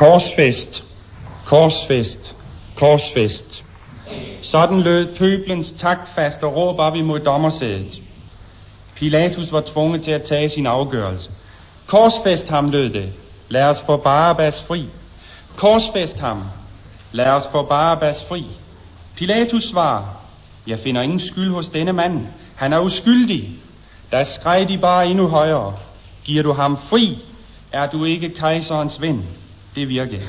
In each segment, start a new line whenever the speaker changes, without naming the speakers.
Korsfest, korsfest, korsfest. Sådan lød pøblens taktfaste råb op imod dommersædet. Pilatus var tvunget til at tage sin afgørelse. Korsfest ham, lød det. Lad os få Barabbas fri. Korsfest ham. Lad os få Barabbas fri. Pilatus svarer, jeg finder ingen skyld hos denne mand. Han er uskyldig. Der skreg de bare endnu højere. Giver du ham fri, er du ikke kejserens ven. Det virkede.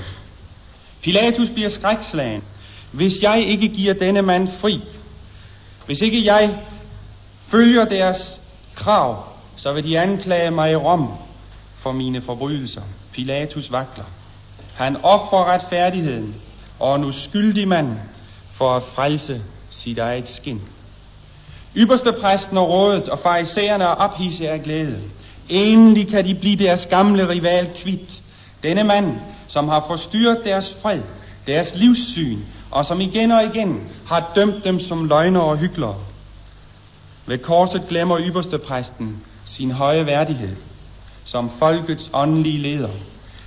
Pilatus bliver skrækslagen. Hvis jeg ikke giver denne mand fri, hvis ikke jeg følger deres krav, så vil de anklage mig i Rom for mine forbrydelser. Pilatus vakler. Han offrer retfærdigheden og en uskyldig mand for at frelse sit eget skin. Ypperste præsten og rådet og farisæerne er ophidset af glæde. Endelig kan de blive deres gamle rival kvitt. Denne mand, som har forstyrret deres fred, deres livssyn, og som igen og igen har dømt dem som løgnere og hyklere. Ved korset glemmer ypperste præsten sin høje værdighed som folkets åndelige leder.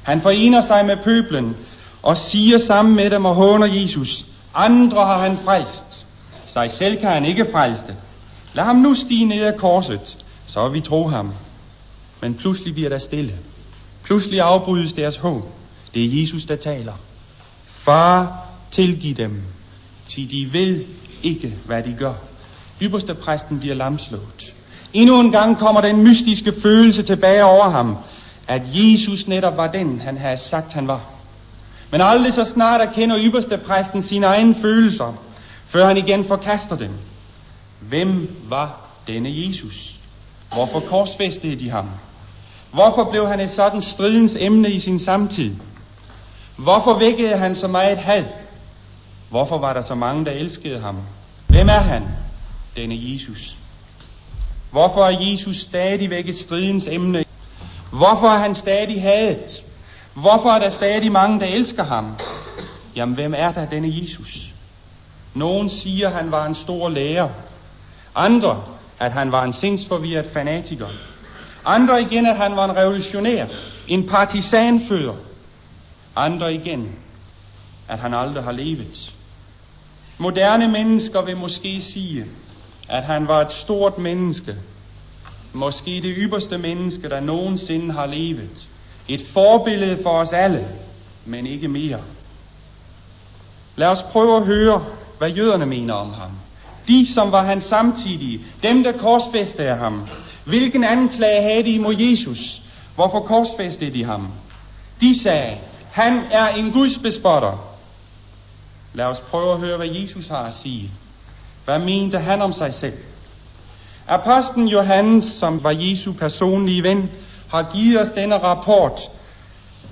Han forener sig med pøblen og siger sammen med dem og håner Jesus. Andre har han frelst. Sig selv kan han ikke frelste. Lad ham nu stige ned af korset, så vi tro ham. Men pludselig bliver der stille. Pludselig afbrydes deres håb. Det er Jesus, der taler. Far, tilgiv dem, til de ved ikke, hvad de gør. Ypperste præsten bliver lamslået. Endnu en gang kommer den mystiske følelse tilbage over ham, at Jesus netop var den, han havde sagt, han var. Men aldrig så snart erkender ypperste præsten sine egne følelser, før han igen forkaster dem. Hvem var denne Jesus? Hvorfor korsfæstede de ham? Hvorfor blev han et sådan stridens emne i sin samtid? Hvorfor vækkede han så meget had? Hvorfor var der så mange, der elskede ham? Hvem er han, denne Jesus? Hvorfor er Jesus stadigvæk et stridens emne? Hvorfor er han stadig hadet? Hvorfor er der stadig mange, der elsker ham? Jamen, hvem er der denne Jesus? Nogen siger, han var en stor lærer. Andre, at han var en sindsforvirret fanatiker. Andre igen, at han var en revolutionær, en partisanfører. Andre igen, at han aldrig har levet. Moderne mennesker vil måske sige, at han var et stort menneske, måske det ypperste menneske, der nogensinde har levet. Et forbillede for os alle, men ikke mere. Lad os prøve at høre, hvad jøderne mener om ham. De, som var hans samtidige, dem, der korsfæstede ham. Hvilken anklage havde de imod Jesus? Hvorfor korsfæstede de ham? De sagde, han er en Guds bespotter. Lad os prøve at høre, hvad Jesus har at sige. Hvad mente han om sig selv? Apostlen Johannes, som var Jesu personlige ven, har givet os denne rapport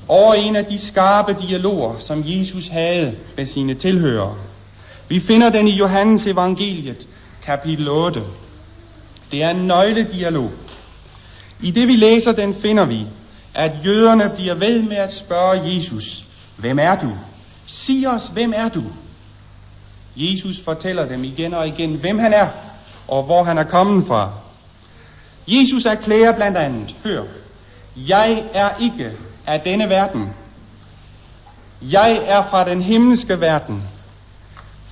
over en af de skarpe dialoger, som Jesus havde med sine tilhørere. Vi finder den i Johannes evangeliet, kapitel 8. Det er en nøgledialog. I det vi læser den finder vi, at jøderne bliver ved med at spørge Jesus, hvem er du? Sig os, hvem er du? Jesus fortæller dem igen og igen, hvem han er, og hvor han er kommet fra. Jesus erklærer blandt andet, hør, jeg er ikke af denne verden. Jeg er fra den himmelske verden.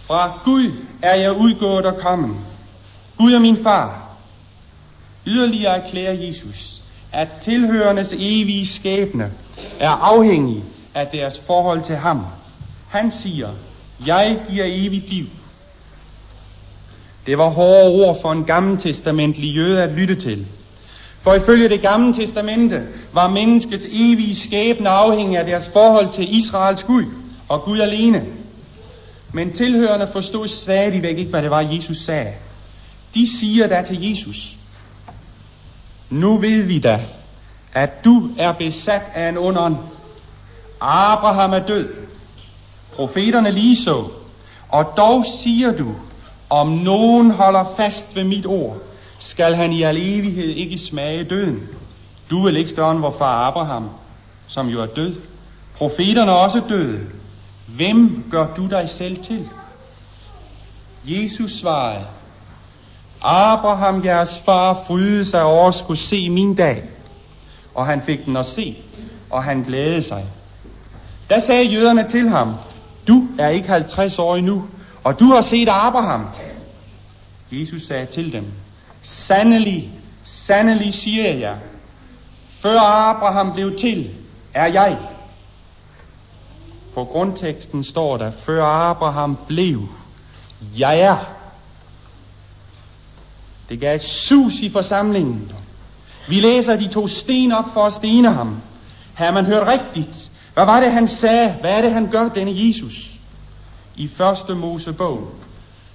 Fra Gud er jeg udgået og kommet. Gud er min far. Yderligere erklærer Jesus, at tilhørendes evige skæbne er afhængig af deres forhold til ham. Han siger, jeg giver evigt liv. Det var hårde ord for en gammeltestamentlig jøde at lytte til. For ifølge det gamle testamente var menneskets evige skæbne afhængig af deres forhold til Israels Gud og Gud alene. Men tilhørende forstod stadigvæk ikke, hvad det var, Jesus sagde. De siger da til Jesus, nu ved vi da, at du er besat af en ond Abraham er død, profeterne lige så, og dog siger du, om nogen holder fast ved mit ord, skal han i al evighed ikke smage døden. Du vil ikke større end vor far Abraham, som jo er død. Profeterne er også døde. Hvem gør du dig selv til? Jesus svarede, Abraham, jeres far, frydede sig over at skulle se min dag. Og han fik den at se, og han glædede sig. Da sagde jøderne til ham, du er ikke 50 år endnu, og du har set Abraham. Jesus sagde til dem, sandelig, sandelig siger jeg, før Abraham blev til, er jeg. På grundteksten står der, før Abraham blev, jeg er. Det gav et sus i forsamlingen. Vi læser, at de tog sten op for at stene ham. Har man hørt rigtigt? Hvad var det, han sagde? Hvad er det, han gør, denne Jesus? I første Mosebog,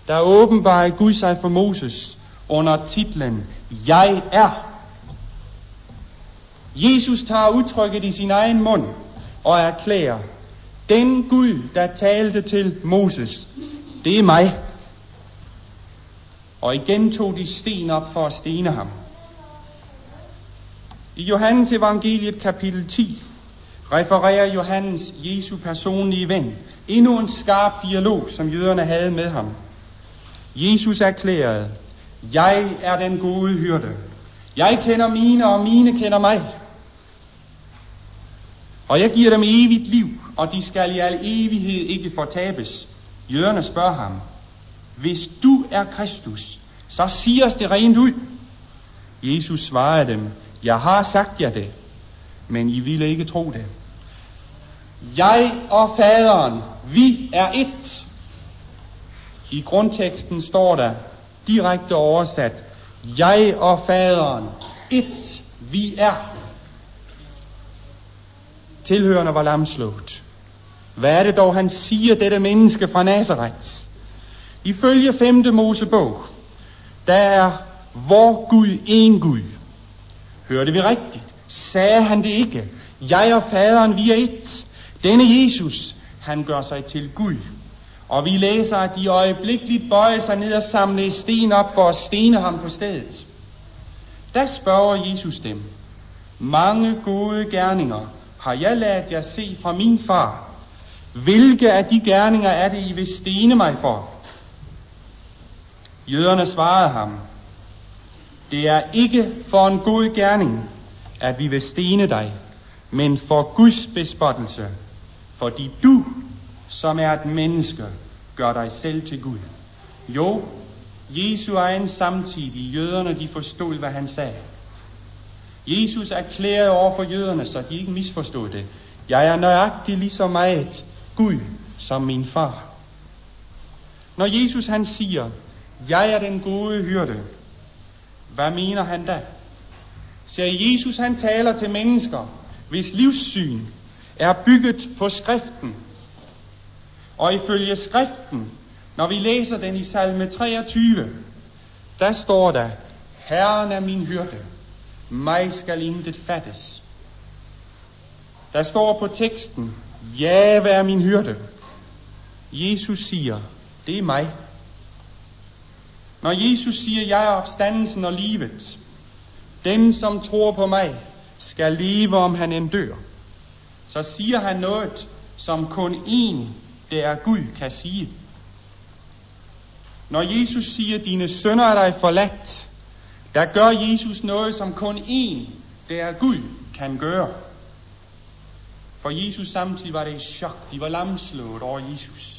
der åbenbarer Gud sig for Moses under titlen Jeg er. Jesus tager udtrykket i sin egen mund og erklærer, den Gud, der talte til Moses, det er mig. Og igen tog de sten op for at stene ham. I Johannes evangeliet kapitel 10 refererer Johannes Jesu personlige ven endnu en skarp dialog, som jøderne havde med ham. Jesus erklærede, jeg er den gode hyrde. Jeg kender mine, og mine kender mig. Og jeg giver dem evigt liv, og de skal i al evighed ikke fortabes. Jøderne spørger ham, hvis du er Kristus, så sig os det rent ud. Jesus svarede dem, jeg har sagt jer det, men I ville ikke tro det. Jeg og faderen, vi er et. I grundteksten står der direkte oversat, jeg og faderen, et, vi er. Tilhørende var lamslået. Hvad er det dog, han siger, dette menneske fra Nazareth? Ifølge 5. Mosebog, der er vor Gud en Gud. Hørte vi rigtigt? Sagde han det ikke? Jeg og faderen, vi er et. Denne Jesus, han gør sig til Gud. Og vi læser, at de øjeblikkeligt bøjer sig ned og samler sten op for at stene ham på stedet. Der spørger Jesus dem, mange gode gerninger har jeg ladet jer se fra min far. Hvilke af de gerninger er det, I vil stene mig for? Jøderne svarede ham, det er ikke for en god gerning, at vi vil stene dig, men for Guds bespottelse, fordi du, som er et menneske, gør dig selv til Gud. Jo, Jesu egen samtidig, jøderne de forstod, hvad han sagde. Jesus erklærede over for jøderne, så de ikke misforstod det. Jeg er nøjagtig lige så meget Gud som min far. Når Jesus han siger, jeg er den gode hyrde, hvad mener han da? Ser Jesus han taler til mennesker, hvis livssyn er bygget på skriften. Og ifølge skriften, når vi læser den i salme 23, der står der, Herren er min hyrde, mig skal intet fattes. Der står på teksten, Ja, vær min hyrde. Jesus siger, det er mig. Når Jesus siger, jeg er opstandelsen og livet, den som tror på mig, skal leve, om han end dør, så siger han noget, som kun én, der er Gud, kan sige. Når Jesus siger, dine sønner er dig forladt, der gør Jesus noget, som kun én, der er Gud, kan gøre. For Jesus samtidig var det et chok. De var lamslået over Jesus.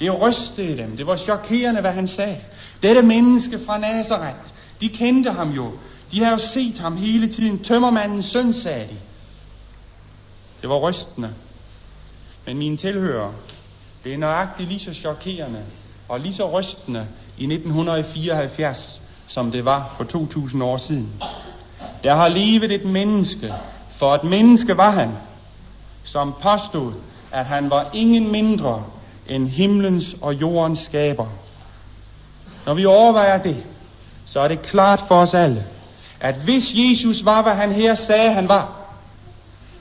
Det rystede dem. Det var chokerende, hvad han sagde. Dette menneske fra Nazareth, de kendte ham jo. De havde jo set ham hele tiden. Tømmermandens søn, sagde de. Det var rystende. Men mine tilhører, det er nøjagtigt lige så chokerende og lige så rystende i 1974, som det var for 2000 år siden. Der har levet et menneske, for et menneske var han, som påstod, at han var ingen mindre end himlens og jordens skaber. Når vi overvejer det, så er det klart for os alle, at hvis Jesus var, hvad han her sagde, han var,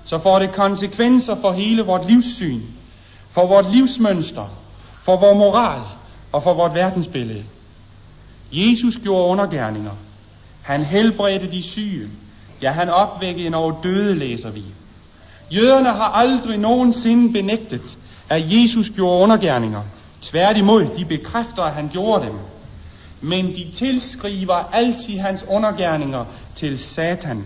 så får det konsekvenser for hele vort livssyn, for vort livsmønster, for vores moral og for vort verdensbillede. Jesus gjorde undergærninger. Han helbredte de syge. Ja, han opvækkede en over døde, læser vi. Jøderne har aldrig nogensinde benægtet, at Jesus gjorde undergærninger. Tværtimod, de bekræfter, at han gjorde dem. Men de tilskriver altid hans undergærninger til Satan.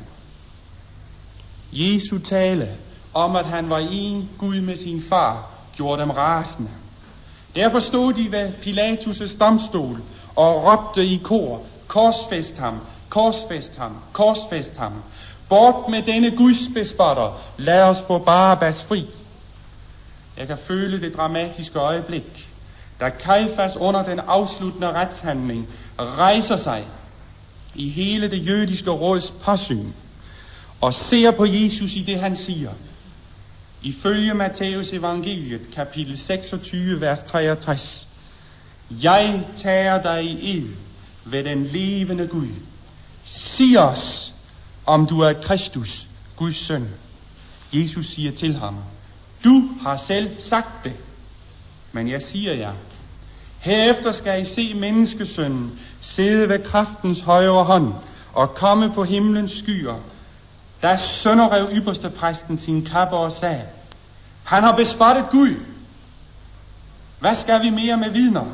Jesu tale om, at han var en Gud med sin far, gjorde dem rasende. Derfor stod de ved Pilatus' domstol og råbte i kor, korsfest ham, korsfest ham, korsfest ham. Bort med denne Guds bespotter, lad os få Barabbas fri. Jeg kan føle det dramatiske øjeblik, da Kajfas under den afsluttende retshandling rejser sig i hele det jødiske råds påsyn og ser på Jesus i det, han siger. Ifølge Matthæus evangeliet, kapitel 26, vers 63. Jeg tager dig i ed ved den levende Gud. Sig os, om du er Kristus, Guds søn. Jesus siger til ham, du har selv sagt det, men jeg siger jer, herefter skal I se menneskesønnen sidde ved kraftens højre hånd og komme på himlens skyer. Da sønderrev ypperste præsten sin kappe og sagde, han har bespottet Gud. Hvad skal vi mere med vidner?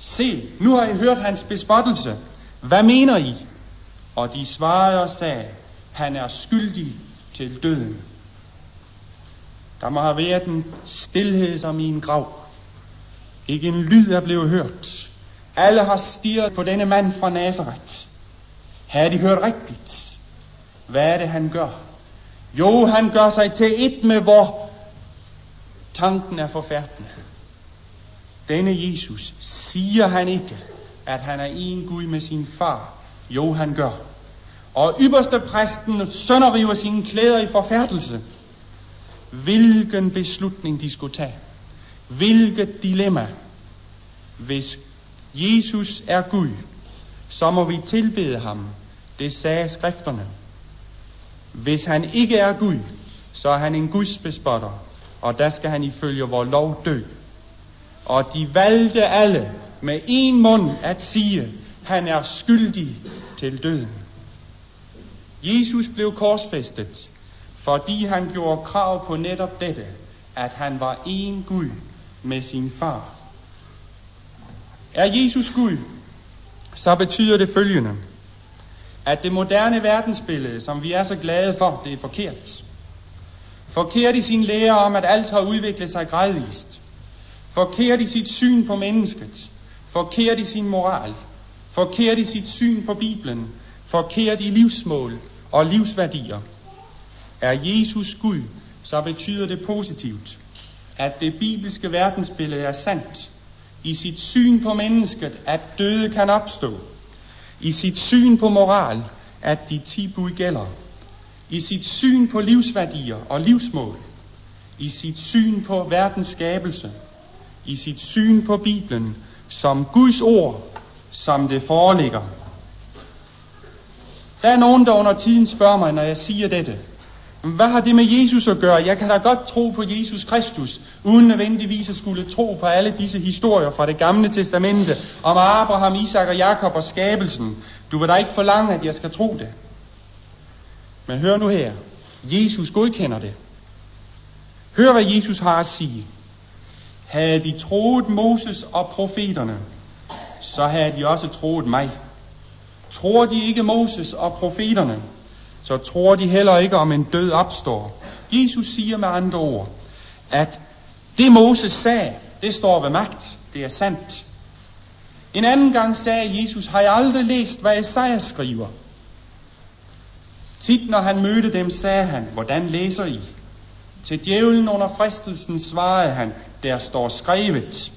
Se, nu har I hørt hans bespottelse. Hvad mener I? Og de svarede og sagde, han er skyldig til døden. Der må have været en stillhed som i en grav. Ikke en lyd er blevet hørt. Alle har stirret på denne mand fra Nazareth. Har de hørt rigtigt? Hvad er det, han gør? Jo, han gør sig til et med vor. Tanken er forfærdende. Denne Jesus siger han ikke, at han er en Gud med sin far. Jo, han gør. Og ypperste præsten sønderriver sine klæder i forfærdelse. Hvilken beslutning de skulle tage. Hvilket dilemma. Hvis Jesus er Gud, så må vi tilbede ham. Det sagde skrifterne. Hvis han ikke er Gud, så er han en Guds bespotter, og der skal han ifølge vor lov dø. Og de valgte alle med en mund at sige, han er skyldig til døden. Jesus blev korsfæstet, fordi han gjorde krav på netop dette, at han var en Gud med sin far. Er Jesus Gud, så betyder det følgende, at det moderne verdensbillede, som vi er så glade for, det er forkert. Forkert i sin lære om, at alt har udviklet sig gradvist. Forkert i sit syn på mennesket. Forkert i sin moral. Forkert i sit syn på Bibelen. Forkert i livsmål og livsværdier. Er Jesus Gud, så betyder det positivt, at det bibelske verdensbillede er sandt. I sit syn på mennesket, at døde kan opstå. I sit syn på moral, at de ti bud gælder. I sit syn på livsværdier og livsmål. I sit syn på verdens skabelse. I sit syn på Bibelen som Guds ord, som det foreligger der er nogen, der under tiden spørger mig, når jeg siger dette. Hvad har det med Jesus at gøre? Jeg kan da godt tro på Jesus Kristus, uden nødvendigvis at skulle tro på alle disse historier fra det gamle testamente om Abraham, Isak og Jakob og skabelsen. Du vil da ikke forlange, at jeg skal tro det. Men hør nu her. Jesus godkender det. Hør, hvad Jesus har at sige. Havde de troet Moses og profeterne, så havde de også troet mig. Tror de ikke Moses og profeterne, så tror de heller ikke om en død opstår. Jesus siger med andre ord, at det Moses sagde, det står ved magt. Det er sandt. En anden gang sagde Jesus, har jeg aldrig læst, hvad Esajas skriver? Tit når han mødte dem, sagde han, hvordan læser I? Til djævlen under fristelsen svarede han, der står skrevet.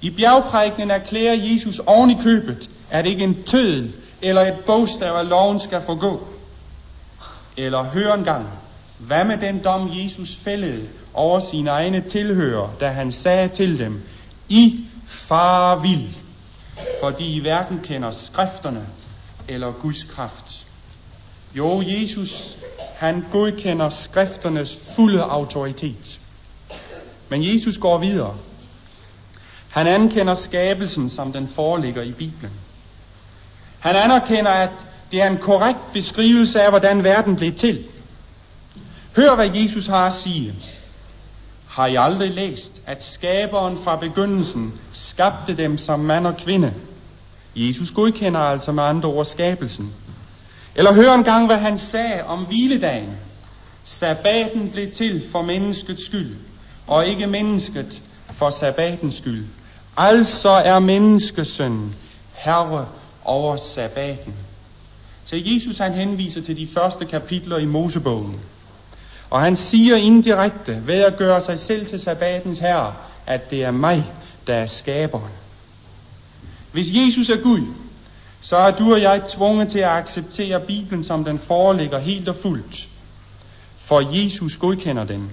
I bjergprægnen erklærer Jesus oven i købet, at ikke en tødel eller et bogstav af loven skal forgå. Eller hør engang, hvad med den dom Jesus fældede over sine egne tilhører, da han sagde til dem, I far vil, fordi I hverken kender skrifterne eller Guds kraft. Jo, Jesus, han godkender skrifternes fulde autoritet. Men Jesus går videre. Han anerkender skabelsen, som den foreligger i Bibelen. Han anerkender, at det er en korrekt beskrivelse af, hvordan verden blev til. Hør, hvad Jesus har at sige. Har I aldrig læst, at skaberen fra begyndelsen skabte dem som mand og kvinde? Jesus godkender altså med andre ord skabelsen. Eller hør en gang, hvad han sagde om hviledagen. Sabbaten blev til for menneskets skyld, og ikke mennesket for sabbatens skyld. Altså er menneskesønnen herre over sabbaten. Så Jesus han henviser til de første kapitler i Mosebogen. Og han siger indirekte ved at gøre sig selv til sabbatens herre, at det er mig, der er skaberen. Hvis Jesus er Gud, så er du og jeg tvunget til at acceptere Bibelen, som den foreligger helt og fuldt. For Jesus godkender den.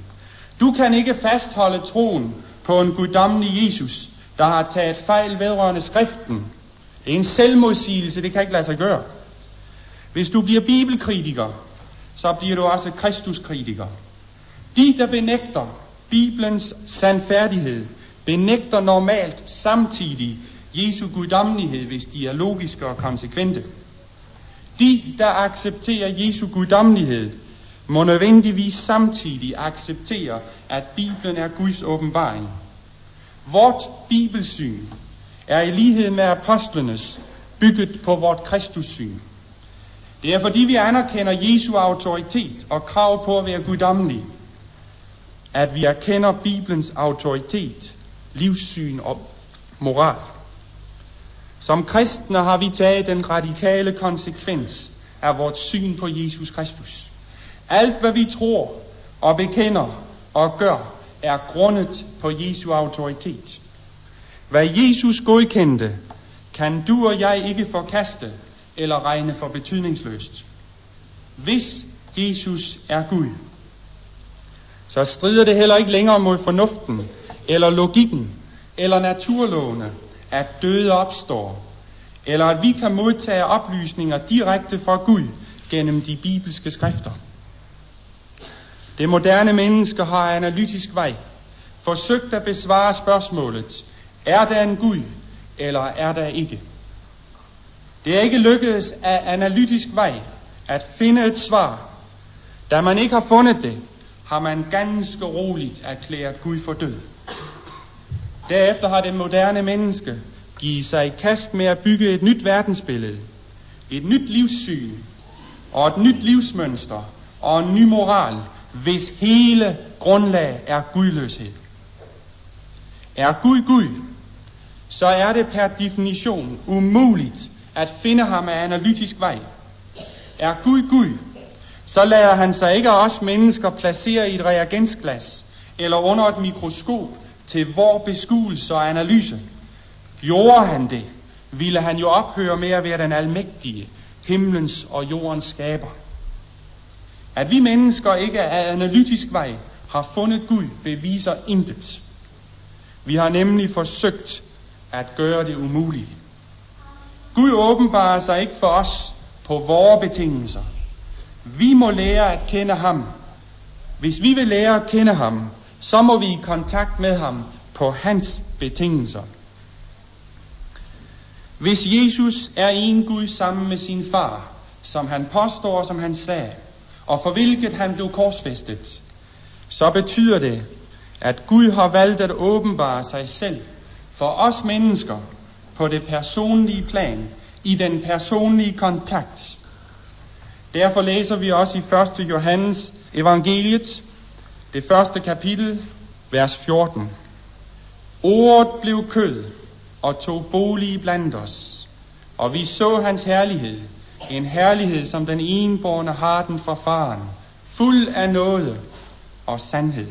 Du kan ikke fastholde troen på en guddommelig Jesus, der har taget fejl vedrørende skriften. Det er en selvmodsigelse, det kan ikke lade sig gøre. Hvis du bliver bibelkritiker, så bliver du også kristuskritiker. De, der benægter Bibelens sandfærdighed, benægter normalt samtidig Jesu guddommelighed, hvis de er logiske og konsekvente. De, der accepterer Jesu guddommelighed, må nødvendigvis samtidig acceptere, at Bibelen er Guds åbenbaring. Vort bibelsyn er i lighed med apostlenes bygget på vort Kristussyn. Det er fordi vi anerkender Jesu autoritet og krav på at være guddommelige, at vi erkender Bibelens autoritet, livssyn og moral. Som kristne har vi taget den radikale konsekvens af vores syn på Jesus Kristus. Alt hvad vi tror og bekender og gør, er grundet på Jesu autoritet. Hvad Jesus godkendte, kan du og jeg ikke forkaste eller regne for betydningsløst. Hvis Jesus er Gud, så strider det heller ikke længere mod fornuften, eller logikken, eller naturlovene, at døde opstår, eller at vi kan modtage oplysninger direkte fra Gud gennem de bibelske skrifter. Det moderne menneske har analytisk vej forsøgt at besvare spørgsmålet, er der en Gud, eller er der ikke? Det er ikke lykkedes af analytisk vej at finde et svar. Da man ikke har fundet det, har man ganske roligt erklæret Gud for død. Derefter har det moderne menneske givet sig i kast med at bygge et nyt verdensbillede, et nyt livssyn og et nyt livsmønster og en ny moral, hvis hele grundlag er gudløshed. Er Gud Gud, så er det per definition umuligt at finde ham af analytisk vej. Er Gud Gud, så lader han sig ikke os mennesker placere i et reagensglas eller under et mikroskop til vor beskuelse og analyse. Gjorde han det, ville han jo ophøre med at være den almægtige, himlens og jordens skaber. At vi mennesker ikke af analytisk vej har fundet Gud, beviser intet. Vi har nemlig forsøgt at gøre det umulige. Gud åbenbarer sig ikke for os på vores betingelser. Vi må lære at kende ham. Hvis vi vil lære at kende ham, så må vi i kontakt med ham på hans betingelser. Hvis Jesus er en Gud sammen med sin far, som han påstår, som han sagde, og for hvilket han blev korsfæstet, så betyder det, at Gud har valgt at åbenbare sig selv for os mennesker på det personlige plan, i den personlige kontakt. Derfor læser vi også i 1. Johannes evangeliet, det første kapitel, vers 14. Ordet blev kød og tog bolig blandt os, og vi så hans herlighed, en herlighed som den enborne har den fra faren, fuld af nåde og sandhed.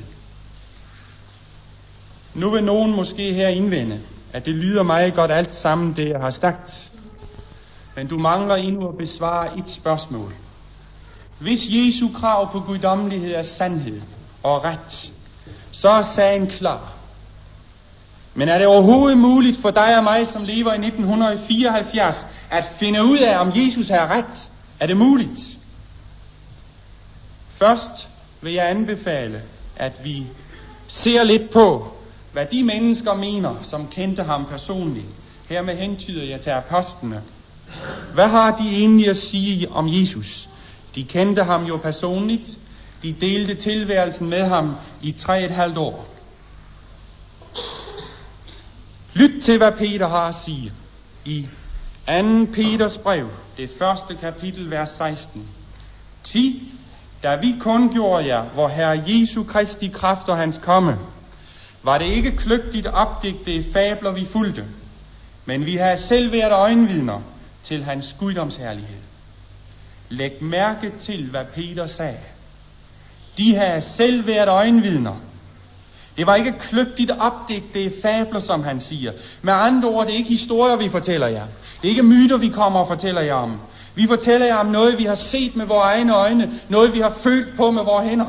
Nu vil nogen måske her indvende, at det lyder meget godt alt sammen, det jeg har sagt. Men du mangler endnu at besvare et spørgsmål. Hvis Jesu krav på guddommelighed er sandhed og ret, så er sagen klar. Men er det overhovedet muligt for dig og mig, som lever i 1974, at finde ud af, om Jesus har ret? Er det muligt? Først vil jeg anbefale, at vi ser lidt på, hvad de mennesker mener, som kendte ham personligt. Hermed hentyder jeg til apostlene. Hvad har de egentlig at sige om Jesus? De kendte ham jo personligt. De delte tilværelsen med ham i tre et halvt år. Lyt til, hvad Peter har at sige i 2. Peters brev, det første kapitel, vers 16. 10. Da vi kundgjorde jer, hvor Herre Jesu Kristi kraft og hans komme, var det ikke kløgtigt opdigtede fabler, vi fulgte, men vi har selv været øjenvidner til hans guddomsherlighed. Læg mærke til, hvad Peter sagde. De har selv været øjenvidner. Det var ikke kløgtigt opdigtede fabler, som han siger. Med andre ord, det er ikke historier, vi fortæller jer. Det er ikke myter, vi kommer og fortæller jer om. Vi fortæller jer om noget, vi har set med vores egne øjne. Noget, vi har følt på med vores hænder.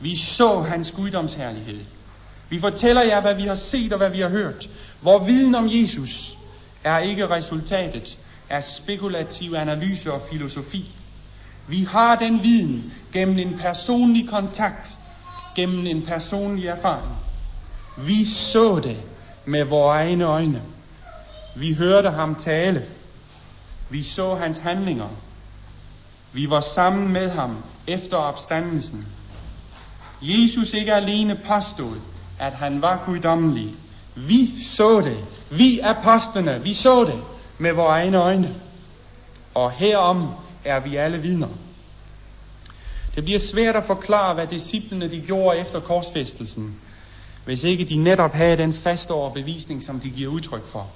Vi så hans guddomsherlighed. Vi fortæller jer, hvad vi har set og hvad vi har hørt. Vor viden om Jesus er ikke resultatet af spekulativ analyse og filosofi. Vi har den viden gennem en personlig kontakt, gennem en personlig erfaring. Vi så det med vores egne øjne. Vi hørte ham tale. Vi så hans handlinger. Vi var sammen med ham efter opstandelsen. Jesus ikke alene påstod, at han var guddommelig. Vi så det. Vi apostlene, vi så det med vores egne øjne. Og herom er vi alle vidner. Det bliver svært at forklare, hvad disciplene de gjorde efter korsfæstelsen, hvis ikke de netop havde den faste overbevisning, som de giver udtryk for.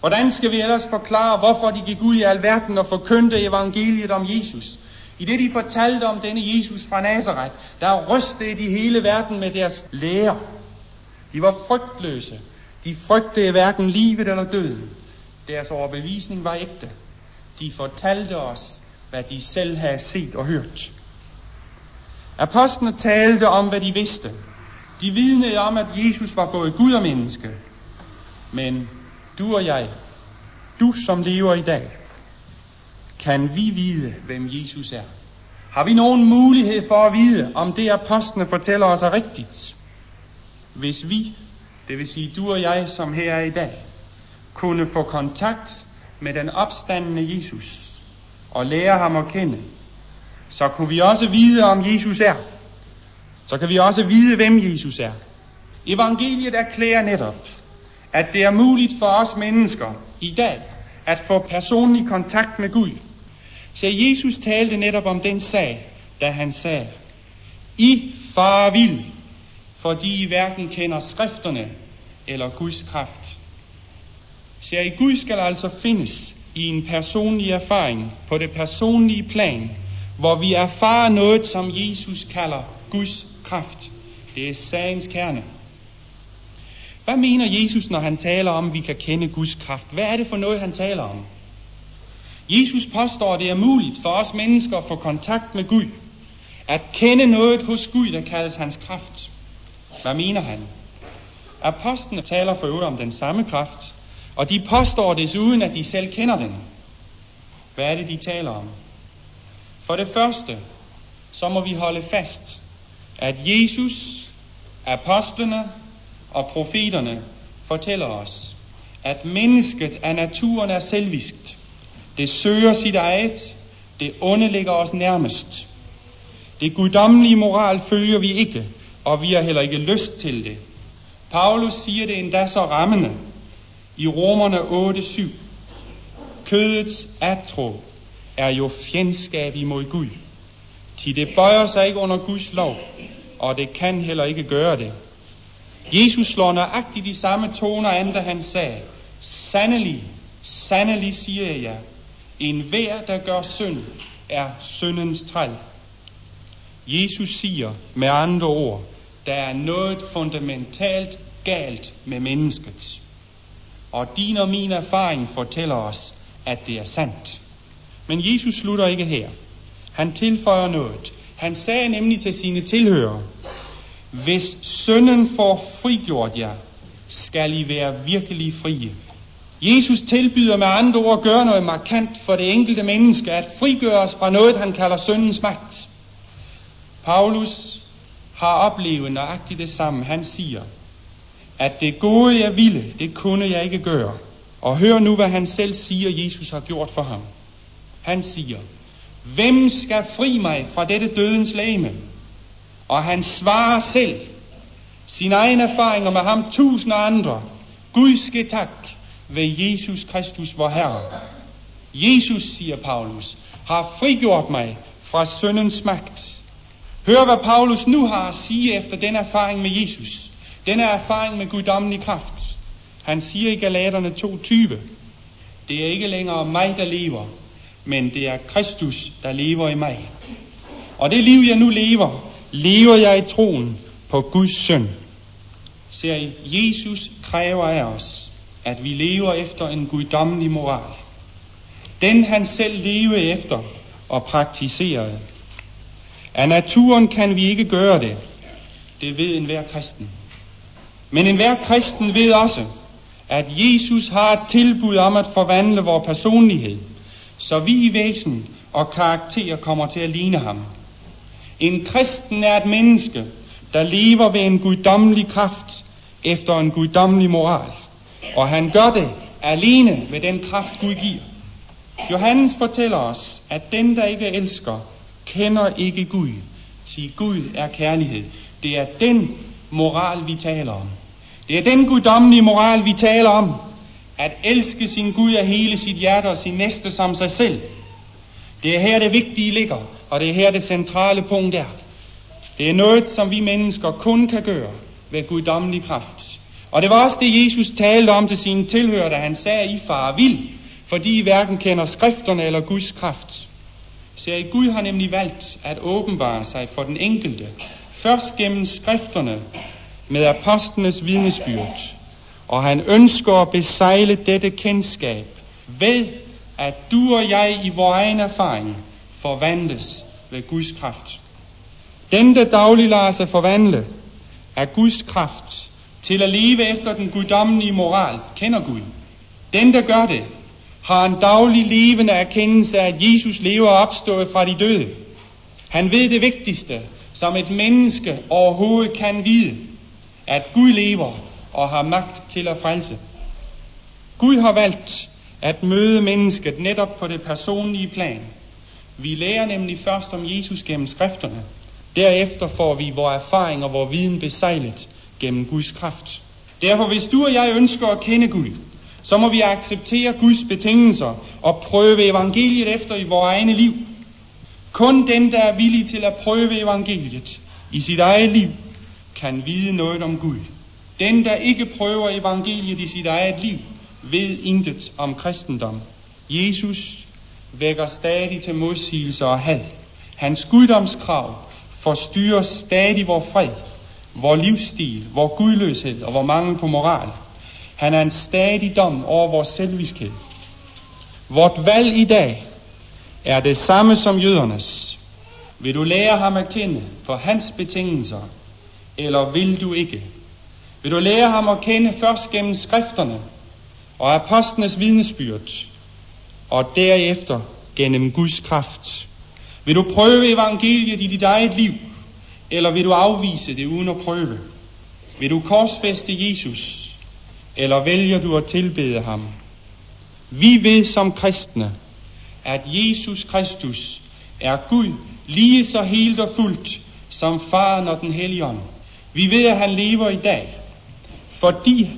Hvordan skal vi ellers forklare, hvorfor de gik ud i alverden og forkyndte evangeliet om Jesus? I det de fortalte om denne Jesus fra Nazareth, der rystede de hele verden med deres lære. De var frygtløse. De frygtede hverken livet eller døden. Deres overbevisning var ægte. De fortalte os, hvad de selv havde set og hørt. Apostlene talte om, hvad de vidste. De vidnede om, at Jesus var både Gud og menneske. Men du og jeg, du som lever i dag, kan vi vide, hvem Jesus er? Har vi nogen mulighed for at vide, om det apostlene fortæller os er rigtigt? Hvis vi, det vil sige du og jeg, som her er i dag, kunne få kontakt med den opstandende Jesus og lære ham at kende, så kunne vi også vide, om Jesus er. Så kan vi også vide, hvem Jesus er. Evangeliet erklærer netop, at det er muligt for os mennesker i dag at få personlig kontakt med Gud. Så Jesus talte netop om den sag, da han sagde, I far vil, fordi I hverken kender skrifterne eller Guds kraft. Så i Gud skal altså findes i en personlig erfaring på det personlige plan, hvor vi erfarer noget, som Jesus kalder Guds kraft. Det er sagens kerne. Hvad mener Jesus, når han taler om, at vi kan kende Guds kraft? Hvad er det for noget, han taler om? Jesus påstår, at det er muligt for os mennesker at få kontakt med Gud. At kende noget hos Gud, der kaldes hans kraft. Hvad mener han? Apostlene taler for øvrigt om den samme kraft, og de påstår desuden, at de selv kender den. Hvad er det, de taler om? For det første, så må vi holde fast, at Jesus, apostlene og profeterne fortæller os, at mennesket af naturen er selviskt. Det søger sit eget, det onde ligger os nærmest. Det guddommelige moral følger vi ikke, og vi har heller ikke lyst til det. Paulus siger det endda så rammende i Romerne 8:7. Kødets atro er jo fjendskab imod Gud. Til det bøjer sig ikke under Guds lov, og det kan heller ikke gøre det. Jesus slår nøjagtigt de samme toner an, da han sagde, Sandelig, sandelig siger jeg, en hver, der gør synd, er syndens træl. Jesus siger med andre ord, der er noget fundamentalt galt med mennesket. Og din og min erfaring fortæller os, at det er sandt. Men Jesus slutter ikke her. Han tilføjer noget. Han sagde nemlig til sine tilhørere, hvis sønnen får frigjort jer, skal I være virkelig frie. Jesus tilbyder med andre ord at gøre noget markant for det enkelte menneske, at frigøre os fra noget, han kalder syndens magt. Paulus har oplevet nøjagtigt det samme. Han siger, at det gode jeg ville, det kunne jeg ikke gøre. Og hør nu, hvad han selv siger, Jesus har gjort for ham. Han siger, hvem skal fri mig fra dette dødens læme? Og han svarer selv, sin egen erfaringer med ham tusind andre. Gud skal tak ved Jesus Kristus, vor Herre. Jesus, siger Paulus, har frigjort mig fra syndens magt. Hør, hvad Paulus nu har at sige efter den erfaring med Jesus. Den er erfaring med guddommelig kraft. Han siger i Galaterne 2.20, det er ikke længere mig, der lever, men det er Kristus, der lever i mig. Og det liv, jeg nu lever, lever jeg i troen på Guds søn. Ser I, Jesus kræver af os, at vi lever efter en guddommelig moral. Den han selv levede efter og praktiserede. Af naturen kan vi ikke gøre det. Det ved enhver kristen. Men enhver kristen ved også, at Jesus har et tilbud om at forvandle vores personlighed, så vi i væsen og karakter kommer til at ligne ham. En kristen er et menneske, der lever ved en guddommelig kraft efter en guddommelig moral. Og han gør det alene ved den kraft, Gud giver. Johannes fortæller os, at den, der ikke elsker, kender ikke Gud. Til Gud er kærlighed. Det er den moral, vi taler om. Det er den guddommelige moral, vi taler om. At elske sin Gud af hele sit hjerte og sin næste som sig selv. Det er her det vigtige ligger, og det er her det centrale punkt er. Det er noget, som vi mennesker kun kan gøre ved guddommelig kraft. Og det var også det, Jesus talte om til sine tilhører, da han sagde, I far vild, fordi I hverken kender skrifterne eller Guds kraft. Så I, Gud har nemlig valgt at åbenbare sig for den enkelte, først gennem skrifterne med apostlenes vidnesbyrd. Og han ønsker at besejle dette kendskab ved, at du og jeg i vores egen erfaring forvandles ved Guds kraft. Den, der daglig lader sig forvandle af Guds kraft til at leve efter den guddommelige moral, kender Gud. Den, der gør det, har en daglig levende erkendelse af, at Jesus lever opstået fra de døde. Han ved det vigtigste, som et menneske overhovedet kan vide, at Gud lever og har magt til at frelse. Gud har valgt at møde mennesket netop på det personlige plan. Vi lærer nemlig først om Jesus gennem skrifterne. Derefter får vi vores erfaring og vores viden besejlet gennem Guds kraft. Derfor hvis du og jeg ønsker at kende Gud, så må vi acceptere Guds betingelser og prøve evangeliet efter i vores egne liv. Kun den, der er villig til at prøve evangeliet i sit eget liv, kan vide noget om Gud. Den, der ikke prøver evangeliet i sit eget liv, ved intet om kristendom. Jesus vækker stadig til modsigelser og had. Hans guddomskrav forstyrrer stadig vor fred, vor livsstil, vor gudløshed og vor mangel på moral. Han er en stadig dom over vores selviskhed. Vort valg i dag er det samme som jødernes. Vil du lære ham at kende på hans betingelser, eller vil du ikke? Vil du lære ham at kende først gennem skrifterne og apostlenes vidnesbyrd, og derefter gennem Guds kraft? Vil du prøve evangeliet i dit eget liv, eller vil du afvise det uden at prøve? Vil du korsfeste Jesus, eller vælger du at tilbede ham? Vi ved som kristne, at Jesus Kristus er Gud lige så helt og fuldt som faren og den hellige ånd. Vi ved, at han lever i dag, fordi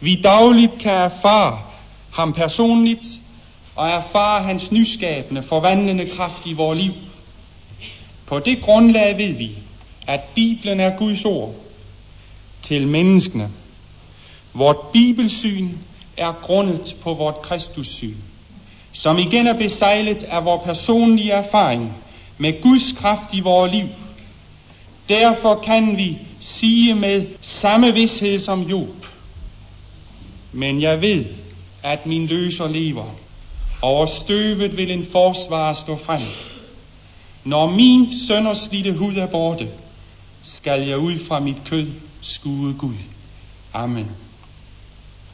vi dagligt kan erfare ham personligt og erfare hans nyskabende, forvandlende kraft i vores liv. På det grundlag ved vi, at Bibelen er Guds ord til menneskene. Vort bibelsyn er grundet på vort Kristussyn, som igen er besejlet af vores personlige erfaring med Guds kraft i vores liv. Derfor kan vi sige med samme vidshed som Job. Men jeg ved, at min løser lever. Over støvet vil en forsvar stå frem. Når min sønderslidte hud er borte, skal jeg ud fra mit kød skue Gud. Amen.